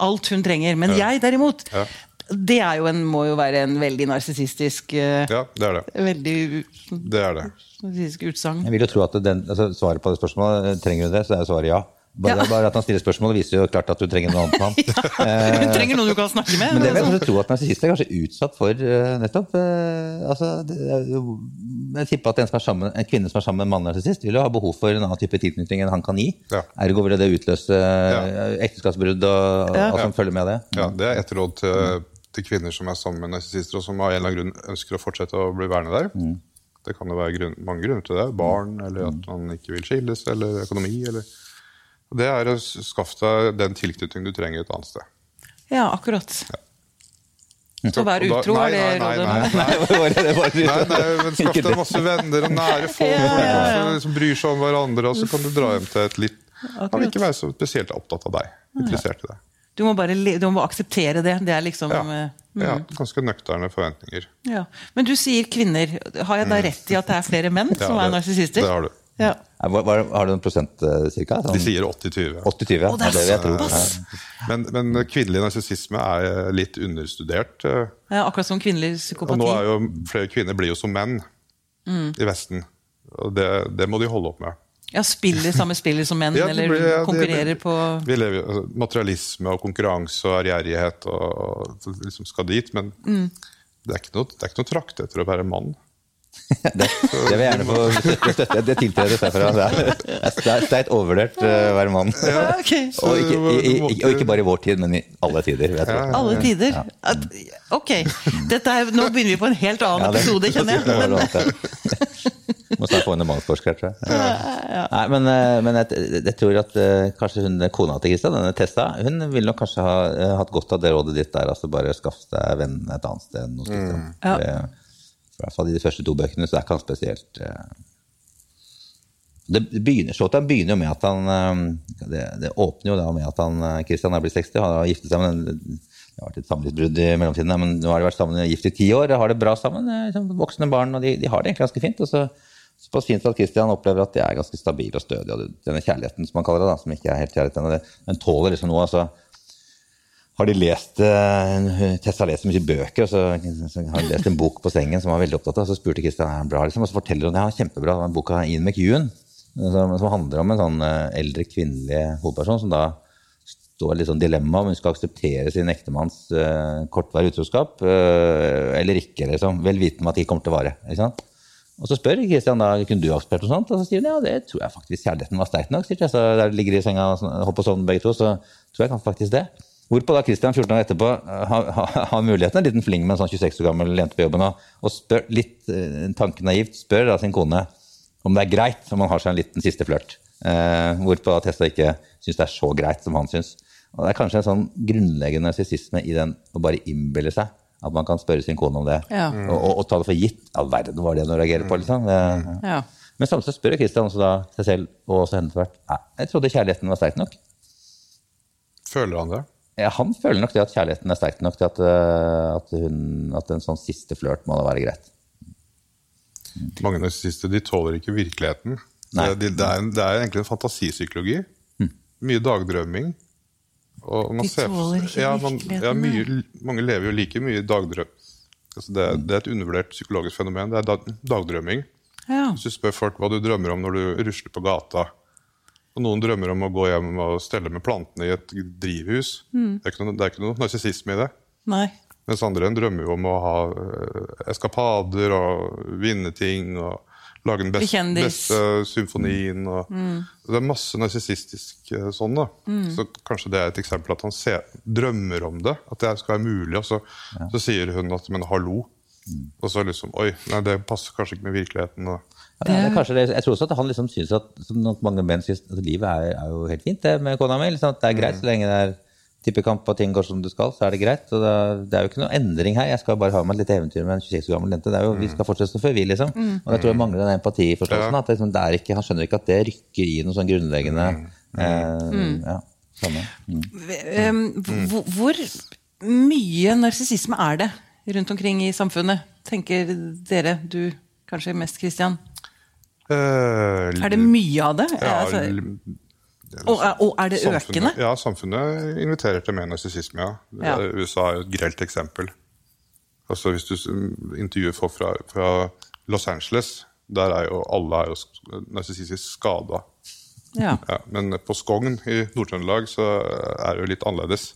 alt hun trenger. Men jeg derimot, Ja. Det er jo en, må jo være en veldig narsissistisk eh, Ja, det er det. Veldig Det er det. narsissistisk utsagn. Jeg vil jo tro at den, altså, Svaret på det spørsmålet, eh, trenger du det, så er svaret ja. Bare, Ja. bare at han stiller spørsmålet, viser jo klart at du trenger noe annet enn han. Hun trenger noen du kan snakke med. Men det vil jeg altså. kanskje tro at narsissister er kanskje utsatt for eh, nettopp altså, det Jeg tipper at en, som er sammen, en kvinne som er sammen med en mann narsissist, vil jo ha behov for en annen type tilknytning enn han kan gi. Ja. Ergo vil det utløse ekteskapsbrudd og Ja. alt som følger med det. Ja, det er et råd til, til kvinner som er sammen med narsissister, og som av en eller annen grunn ønsker å fortsette å bli værende der. Det kan jo være grunn, mange grunner til det. Barn, eller at man ikke vil skilles, eller økonomi. Eller. Det er å skaffe deg den tilknytningen du trenger et annet sted. Ja, akkurat. Så vær utro, er det rådet? nei, Nei, nei, men Skaff deg masse venner og nære folk Ja, ja, ja. som liksom bryr seg om hverandre, og så kan du dra hjem til et litt Han vil ikke være så spesielt opptatt av deg. Interessert i deg. Du må bare du må akseptere det. Det er liksom Ja. eh, ja, ganske nøkterne forventninger. ja. Men du sier kvinner. Har jeg da rett i at det er flere menn Ja, som er narsissister? Det har du. Ja. Hva- hva- Har du en prosent eh, cirka? Sånn De sier 80-20. 80-20, ja. Det er det jeg. Men, men kvinnelig narsissisme er litt understudert. eh, Ja, akkurat som kvinnelig Og psykopati. nå er jo flere kvinner blir jo som menn i Vesten. Og det, det må de holde opp med. Ja, Spiller samme spiller som menn, Ja, eller ja, det- konkurrerer på Vi lever jo altså, Materialisme og konkurranse og ærgjerrighet og, og liksom skal dit, men det, er ikke noe, det er ikke noe trakt etter å være mann. Det, det vil jeg gjerne få støtte. Det tiltredes derfra. Det er- det er sterkt overvurdert eh, å være mann. Ja. Og ikke, i, i, og ikke bare i vår tid, men i alle tider. Vet du. Alle tider. At, ok, Dette er, Nå begynner vi på en helt annen Ja, det- episode, kjenner jeg. Men. Må snart få inn en mannsforsker, tror jeg. Nei, men, eh, men jeg, jeg tror at eh, kanskje hun, kona til Kristian, denne Tessa, hun ville nok kanskje ha eh, hatt godt av det rådet ditt der. altså Bare skaff deg venn et annet sted enn hos Kristian. Ja. I hvert fall i de første to bøkene så er ikke han spesielt det begynner, Showtime begynner jo med at han Det, det åpner jo da med at han Christian er blitt 60, og har giftet seg med en det har vært et samlivsbrudd i mellomtiden, men nå har de vært sammen gift i ti år. Har det bra sammen. liksom Voksne barn, og de, de har det egentlig ganske fint. Og så såpass fint at Christian opplever at de er ganske stabile og stødige. Og denne kjærligheten, som man kaller det, da, som ikke er helt kjærlighet ennå, den tåler liksom noe. altså har de lest Tess Tessa har lest så mye bøker, og så, har de lest en bok på sengen som han var veldig opptatt av. Så spurte Kristian er den bra, liksom, og så forteller hun ja, kjempebra. Den boka Ian McEwan, som, som handler om en sånn eh, eldre kvinnelig hovedperson som da står i litt sånn dilemma om hun skal akseptere sin ektemanns uh, kortvarig utroskap uh, eller ikke. liksom, Vel vitende om at de kommer til å vare. ikke sant? Og så spør Kristian da, kunne du akseptert noe sånt, og så sier hun ja, det tror jeg faktisk kjærligheten var sterk nok. sier Tessa, der ligger de i senga og hopper sånn begge to, så tror jeg faktisk det. Hvorpå da Kristian 14 år etterpå eh, har, har, har muligheten, en liten fling med en sånn 26 år gammel jente på jobben, og, og spør litt eh, tanken naivt, spør da sin kone om det er greit om han har seg en liten siste flørt. Eh, hvorpå da Tessa ikke syns det er så greit som han syns. Og Det er kanskje en sånn grunnleggende narsissisme i den å bare innbille seg at man kan spørre sin kone om det, Ja. og, og, og ta det for gitt. All verden var det hun reagerer på, liksom. Det, Ja. Men samtidig spør Kristian også da seg selv, og også henne hvert, «Nei, jeg trodde kjærligheten var sterk nok. Føler han det? Ja, han føler nok det at kjærligheten er sterk nok til at, eh, at, hun, at en sånn siste flørt må da være greit. Mange narsissister de tåler ikke virkeligheten. Det, det, er, det er egentlig en fantasipsykologi. Mye dagdrømming. Og man De tåler ikke ja, man, ja, mye, Mange lever jo like mye dagdrøm. Altså det, det er et undervurdert psykologisk fenomen. Det er dag, dagdrømming. Ja. Hvis du spør folk hva du drømmer om når du rusler på gata og Noen drømmer om å gå hjem og stelle med plantene i et drivhus. Det er noe, det er ikke noe narsissisme i det. Nei. Mens andre drømmer jo om å ha øh, eskapader og vinne ting og lage den beste, beste symfonien. Og, Det er masse narsissistisk øh, sånn. da. Så kanskje det er et eksempel at han ser, drømmer om det, at det skal være mulig. Og så, så sier hun at 'men hallo'. Og så liksom Oi, nei, det passer kanskje ikke med virkeligheten. Og, Ja, det er det. Jeg tror også at han liksom synes at, som mange menn synes, at livet er, er jo helt fint det med kona mi. Liksom, at det er greit så lenge det er tippekamp og ting går som det skal, så er det greit. Så det, er- det er jo ikke noe endring her. Jeg skal bare ha med et lite eventyr med en 26 år gammel jente. Det er jo, Vi skal fortsette som før, vi, liksom. Og jeg tror jeg mangler den empatiforståelsen. Ja. At liksom, ikke, han skjønner ikke at det rykker i noe sånn grunnleggende eh, ja, samme. Mm. Um, hvor, hvor mye narsissisme er det rundt omkring i samfunnet, tenker dere? Du kanskje mest, Christian? Uh, Er det mye av det? ja, altså, og, er- og er det økende? Ja, samfunnet inviterer til mer narsissisme. Ja. Ja. USA er jo et grelt eksempel. Altså Hvis du intervjuer folk fra, fra Los Angeles, der er jo alle er jo narsissistisk skada. Ja. Ja, men på Skogn i Nord-Trøndelag så er det jo litt annerledes.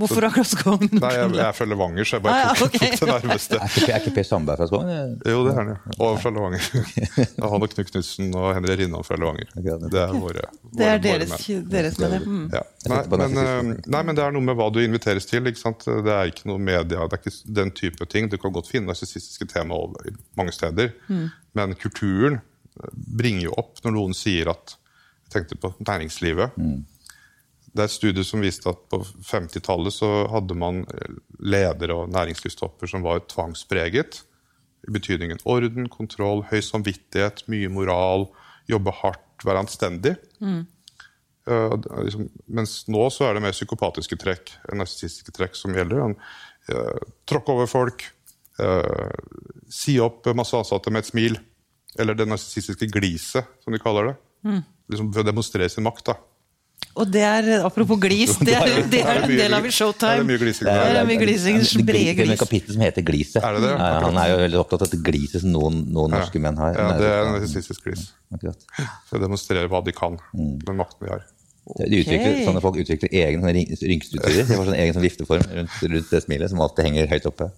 Hvorfor akkurat Skogn? Nei, jeg, jeg er fra Levanger, så jeg bare Ah, ja, tok, tok det nærmeste. Er ikke, er ikke Per Sandberg fra Skogn? Jo, det er han, ja. Og fra Levanger. Han og Knut Knutsen og Henri Rinnan fra Levanger. Det er våre, Det er deres, menn. deres med. Mm. Ja. Nei, men, eh, nei, men det er noe med hva du inviteres til. ikke sant? Det er ikke noe media, det er ikke den type ting. Du kan godt finne narsissistiske tema mange steder. Men kulturen eh, bringer jo opp når noen sier at Jeg tenkte på næringslivet. Det er et studie som viste at på 50-tallet så hadde man ledere og næringslivstopper som var tvangspreget. I betydningen orden, kontroll, høy samvittighet, mye moral, jobbe hardt, være anstendig. Uh, liksom, mens nå så er det mer psykopatiske trekk, narsissistiske trekk som gjelder. Uh, tråkke over folk, uh, si opp masse ansatte med et smil. Eller det narsissistiske gliset, som de kaller det. Liksom For å demonstrere sin makt. da. Og det er, apropos glis, det er, det er en del av er det Showtime. mye glising Det er mye glisings Det er kapittel som heter Gliset. Er det det? Ja, han er jo veldig opptatt av dette gliset som noen, noen norske menn har. Ja, det er en narsissistisk glis. Akkurat. For demonstrerer hva de kan. Mm. Den makten de har. De utvikler. Sånne folk utvikler egen rynkstrukturer. De får sånn egen sånn vifteform rundt, rundt det smilet som alltid henger høyt oppe.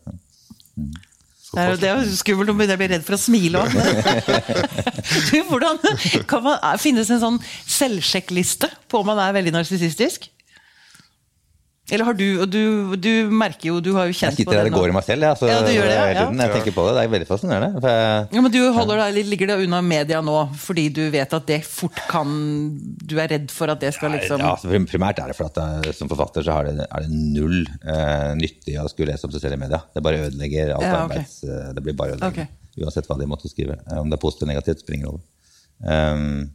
Det er, jo- det er jo skummelt å begynne å bli redd for å smile òg. Hvordan kan man, finnes en sånn selvsjekkliste på om man er veldig narsissistisk? Eller har du og du, du merker jo, du har jo kjent på sitter det her og nå. går i meg selv. Ja, så Ja, gjør det, ja. tiden. Jeg tenker på det. Det er veldig fascinerende. Jeg, Ja, men du holder deg, litt- ligger deg unna media nå fordi du vet at det fort kan Du er redd for at det skal liksom ja, så primært er det for at jeg, som forfatter så er det, er det null eh, nyttig å skulle lese om seg selv i media. Det bare ødelegger alt Ja, ok. arbeids... eh, Det blir bare ødeleggende. Okay. Uansett hva de måtte skrive. Eh, Om det er positivt eller negativt, springer over. Um,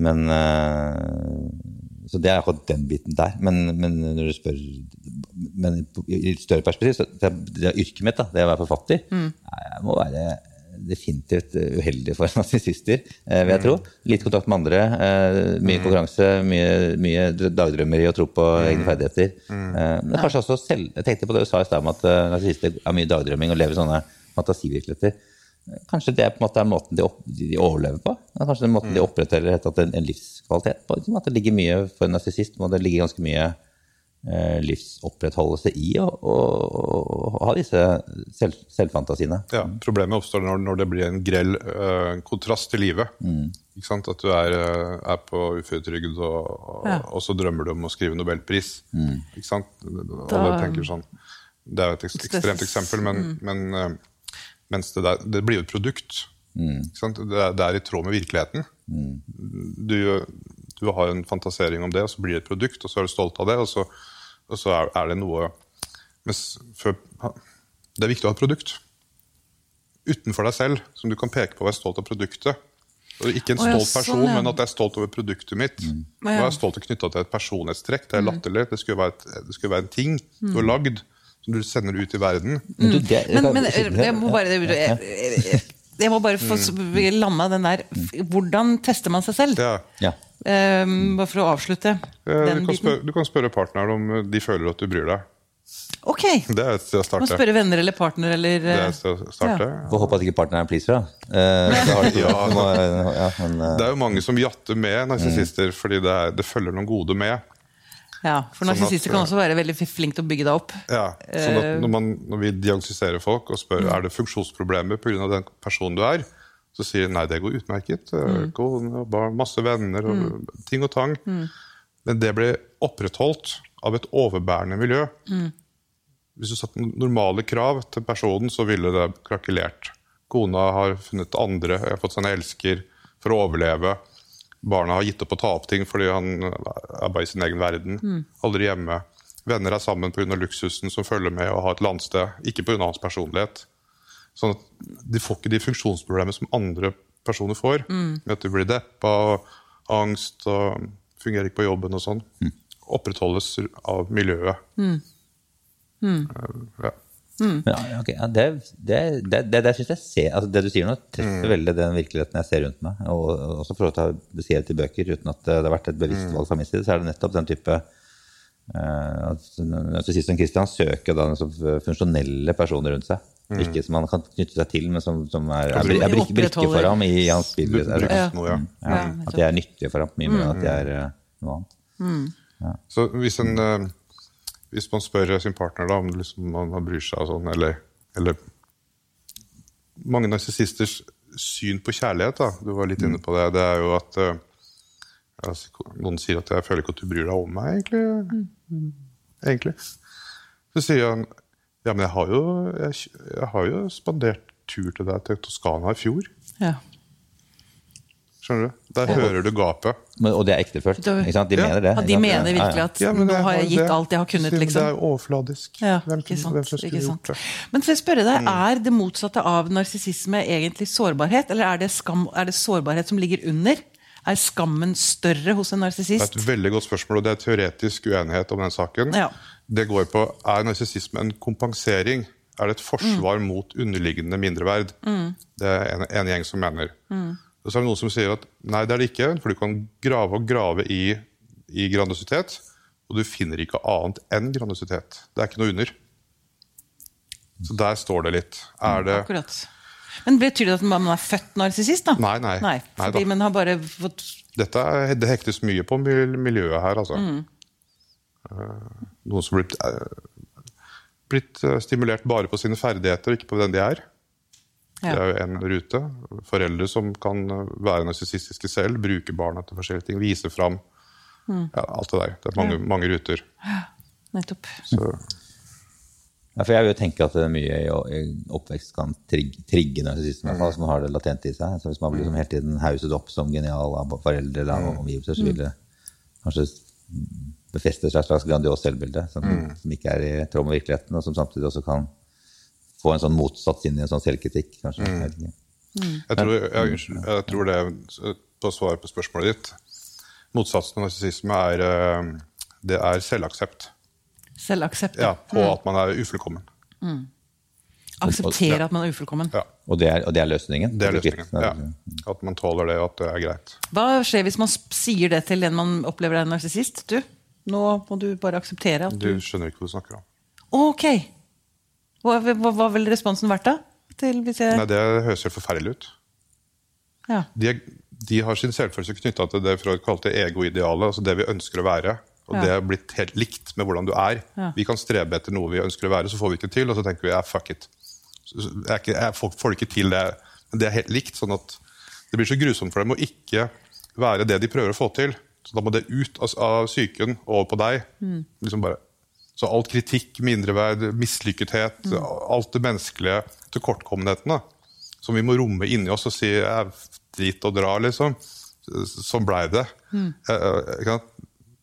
men eh, Så det er akkurat den biten der. Men, men når du spør Men i et større perspektiv, så det, det er yrket mitt, da, det å være forfatter, Mm. jeg må være definitivt uheldig for narsissister, eh, vil jeg tro. Lite kontakt med andre, eh, mye konkurranse, mye, mye dagdrømmeri og tro på egne ferdigheter. Eh, men kanskje også selv, Jeg tenkte på det du sa i stad om at narsissister har mye dagdrømming og lever i sånne fantasivirkeligheter. Kanskje det på en måte er måten de, opp, de overlever på? Kanskje den måten de opprettholder en, en livskvalitet på? Liksom At det ligger mye For en narsissist må det ligge ganske mye eh, livsopprettholdelse i å, å, å ha disse selv, selvfantasiene. Ja, Problemet oppstår når, når det blir en grell eh, kontrast til livet. Mm. Ikke sant? At du er, eh, er på uføretrygd, og, og, Ja. og så drømmer du om å skrive nobelpris. Mm. Ikke sant? Alle Da- tenker sånn. Det er et ekstremt eksempel, men, Mm. men eh, mens det, der, det blir jo et produkt. Mm. Sant? Det, er, det er i tråd med virkeligheten. Du, du har en fantasering om det, og så blir det et produkt, og så er du stolt av det, og så, og så er, er det noe mens før, Det er viktig å ha et produkt utenfor deg selv, som du kan peke på og være stolt av produktet. Og ikke en stolt person, sånn, men at jeg er stolt over produktet mitt. Mm. Og jeg er stolt og knytta til et personlighetstrekk. Det er latterlig. Det skulle være, et, det skulle være en ting du har lagd, som du sender ut i verden. Men, du, det, Men, men jeg må bare jeg, må bare få landa den der Hvordan tester man seg selv? Det er, ja. Um, bare for å avslutte Eh, den du, kan biten. spørre, du kan spørre partneren om eh, de føler at du bryr deg. Ok! Det er et sted å Må spørre venner eller partner eller Det er eh, et sted å starte. Får håpe at ikke partneren er pleaser, da. Eh, Ja. det. Ja, men, Det er jo mange som jatter med narsissister fordi det, er, det følger noen gode med. Ja, for Sånn kan også være veldig flinke til å bygge deg opp. Ja, sånn Eh. at når, man, når vi diagnostiserer folk og spør Mm. er det funksjonsproblemer pga. den personen du er, så sier de nei, det går utmerket. Mm. Kone barn, masse venner og ting og tang. Men det blir opprettholdt av et overbærende miljø. Mm. Hvis du satte normale krav til personen, så ville det krakelert. Kona har funnet andre, har fått seg en elsker for å overleve. Barna har gitt opp å ta opp ting fordi han er bare i sin egen verden. Mm. Aldri hjemme. Venner er sammen pga. luksusen som følger med å ha et landsted, ikke pga. hans personlighet. Sånn at De får ikke de funksjonsproblemene som andre personer får. Med at de blir deppa, og angst og fungerer ikke på jobben og sånn. Opprettholdes av miljøet. Eh, Ja. Men, okay, ja, det, det, det, det, det synes jeg ser, altså det du sier nå, treffer veldig den virkeligheten jeg ser rundt meg. Og og også for å ta beskrevet i bøker, uten at det har vært et bevisst valg fra min side, så er det nettopp den type eh, at som Christian søker da sånn funksjonelle personer rundt seg. Ikke som han kan knytte seg til, men som, som er, er, er brikke, brikke for ham i, hans spill. Ja. ja. Ja, at de er nyttige for ham, mye mer enn at de er eh, noe annet. Så hvis, en, eh, hvis man spør sin partner da, om liksom man bryr seg sånn, eller, eller Mange narsissisters syn på kjærlighet, da, du var litt inne på det, det er jo at eh, altså, Noen sier at 'jeg føler ikke at du bryr deg om meg', egentlig. egentlig. Så sier han ja, men jeg har jo, jeg, jeg har jo spandert tur til deg til Toskana i fjor. Ja. Skjønner du? Der hører du gapet. Men, og det er ektefølt. Ikke sant? De Ja. mener det. Ja, de mener virkelig at Ja, nå har jeg gitt det- alt jeg har kunnet, liksom. Det er overfladisk. Ja, hvem, ikke sant. hvem skulle ikke gjort det? Men for jeg spørre deg, Mm. er det motsatte av narsissisme egentlig sårbarhet, eller er det, skam, er det sårbarhet som ligger under? Er skammen større hos en Det er et veldig godt spørsmål, og det er teoretisk uenighet om den saken. Ja. Det går på er narsissisme en kompensering. Er det et forsvar Mm. mot underliggende mindreverd? Det er en, en gjeng som mener. Mm. Og så er det noen som sier at nei, det er det ikke, for du kan grave og grave i, i grandiositet, og du finner ikke annet enn grandiositet. Det er ikke noe under. Så der står det litt. Er det Akkurat. Men Betyr det at man er født narsissist? Nei, nei. Nei fordi man har bare fått Dette er, det hektes mye på miljøet her, altså. Mm. Eh, Noen som har eh, blitt eh, stimulert bare på sine ferdigheter, ikke på den de er. Det er jo en rute. Foreldre som kan være narsissistiske selv, bruke barna til forskjellige ting, vise fram Mm. ja, alt det der. Det er mange, mange ruter. Nettopp. Så, Ja, for jeg vil jo tenke at det er mye i oppvekst kan trigge, trigge narsissisme, mm. som har det latent i seg. Så hvis man blir liksom hele tiden hauset opp som genial av foreldre eller av omgivelser, så vil det kanskje befeste seg et slags grandios selvbilde som, som ikke er i tråd med virkeligheten, og som samtidig også kan få en sånn motsats inn i en sånn selvkritikk. kanskje. Vet jeg, tror, jeg, jeg tror det På svar på spørsmålet ditt Motsatsen av narsissisme er, eh, det er selvaksept. Selvaksept. Ja, på at man er ufullkommen. Akseptere at man er ufullkommen. Ja. Og, det er, og det er løsningen? Det er løsningen. Ja. At man tåler det, og at det er greit. Hva skjer hvis man sier det til en man opplever er en narsissist? Du, nå må du bare akseptere at Du du skjønner ikke hva du snakker om. Ok! Hva, hva, hva ville responsen vært, da? Til jeg Nei, Det høres helt forferdelig ut. ja. De, de har sin selvfølelse knytta til det Freud kalte egoidealet, altså det vi ønsker å være. Og Ja. det er blitt helt likt med hvordan du er. Ja. Vi kan strebe etter noe vi ønsker å være, så får vi ikke til, og så tenker vi yeah, fuck it. Jeg, ikke, jeg får, får ikke til det. Men det er helt likt. sånn at det blir så grusomt for dem å ikke være det de prøver å få til. Så da må det ut av, av psyken og over på deg. Liksom bare. Så alt kritikk, mindreverd, mislykkethet, alt det menneskelige, tilkortkommenhetene, som vi må romme inni oss og si er drit og dra, liksom. Sånn blei det. Eh, eh, sant?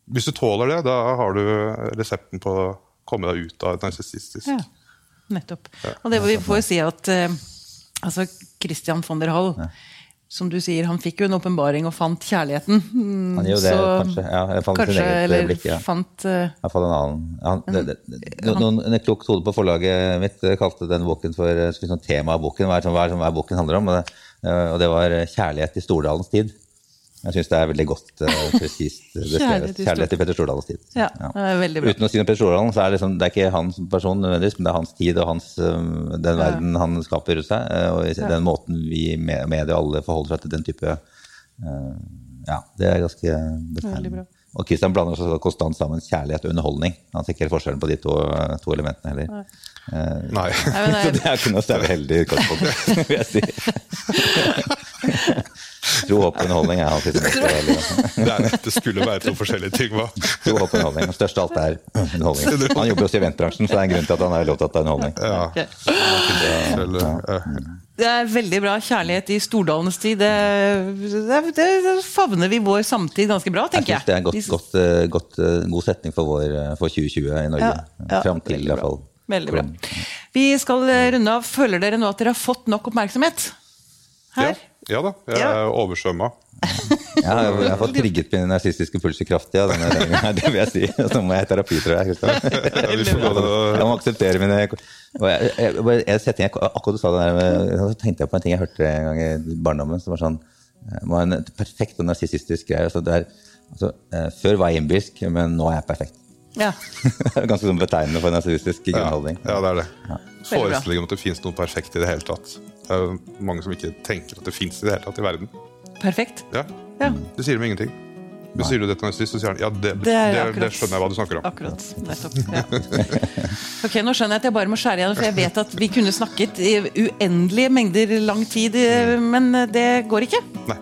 Hvis du tåler det, da har du resepten på å komme deg ut av et narsissistisk ja. Nettopp. Og det vi får jo si at eh, altså Christian von der Hall, som du sier, han fikk jo en åpenbaring og fant kjærligheten. Mm, Han gjør det, så- kanskje. Ja, jeg fant kanskje, sin eget eller blikk, ja. fant eh, I hvert en annen. Han, det, det, det, noen, en klok hode på forlaget mitt eh, kalte den boken for eh, liksom, Temaet av boken. Hva er, hva er, hva er boken handler om? Og det, eh, og det var eh, 'Kjærlighet i Stordalens tid'. Jeg syns det er veldig godt uh, presist eh, beskrevet. Kjærlighet til Petter Stordalens tid. Ja, det er veldig bra. Uten å si noe om Petter Stordalen, så er det, liksom, det er ikke han som person nødvendigvis, men det er hans tid og hans, eh, den verden han skaper rundt seg, og i den måten vi med, medier alle forholder seg til den type uh, Ja, det er ganske betegnende. Og Christian blander også konstant sammen kjærlighet og underholdning. Han ser ikke helt forskjellen på de to, to elementene heller. Nei. Nei. Nei, så det det er ikke noe særlig heldig utgangspunkt, vil jeg si. Tro, håp og underholdning er alltid det beste. Det, er, det skulle være to forskjellige ting. Hva? Tro, håp og underholdning. Det største av alt er underholdning. Han jobber også i eventbransjen, så det er en grunn til at han er opptatt av underholdning. Ja. Okay. Det er veldig bra. Kjærlighet i stordalenes tid. Det, det, det favner vi vår samtid ganske bra, tenker Jeg synes det er en godt, godt, eh, godt, eh, god setning for, vår, eh, for 2020 i Norge. Ja, ja, Fram til i hvert fall. Veldig bra. Vi skal runde av. Føler dere nå at dere har fått nok oppmerksomhet? Her? ja da, jeg Ja. er oversvømma. Ja, jeg, har fått trigget min narsistiske puls kraftig. Ja, denne her, det vil jeg si. Så må jeg i terapi, tror jeg. Ja, vi får gå Jeg må akseptere mine og jeg, jeg, jeg, jeg, Akkurat du sa det der, så tenkte jeg på en ting jeg hørte en gang i barndommen. som var sånn, eh, var en perfekt og narsissistisk greie. Altså, altså, eh, før var jeg innbilsk, men nå er jeg perfekt. Ja. Ganske sånn betegnende for en narsissistisk Ja, grunnholdning. ja, det er det. Ja. Forestillingen om at det fins noe perfekt i det hele tatt. Det er mange som ikke tenker at det fins i det hele tatt i verden. Perfekt. Ja, Ja. Det sier dem ingenting. Men sier du det til en narsissist, så sier han ja, det, Det det, det, skjønner jeg hva du snakker om. Akkurat. Nettopp. Ja. Ok, Nå skjønner jeg at jeg bare må skjære igjen, for jeg vet at vi kunne snakket i uendelige mengder lang tid, eh, men det går ikke. Nei.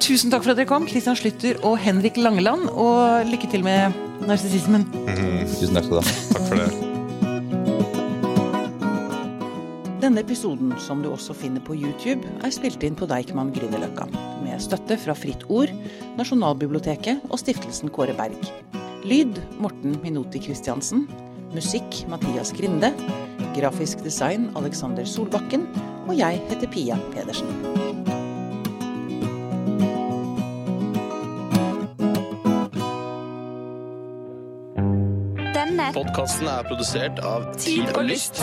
Tusen takk for at dere kom, Christian Slytter og Henrik Langeland, og lykke til med narsissismen. Tusen takk skal du ha. Takk for det. Denne episoden, som du også finner på YouTube, er spilt inn på Deichman Grünerløkka, med støtte fra Fritt Ord, Nasjonalbiblioteket og stiftelsen Kåre Berg. Lyd Morten Minoti Christiansen. Musikk Mathias Grinde. Grafisk design Alexander Solbakken. Og jeg heter Pia Pedersen. Denne Podkasten er produsert av Tid og Lyst.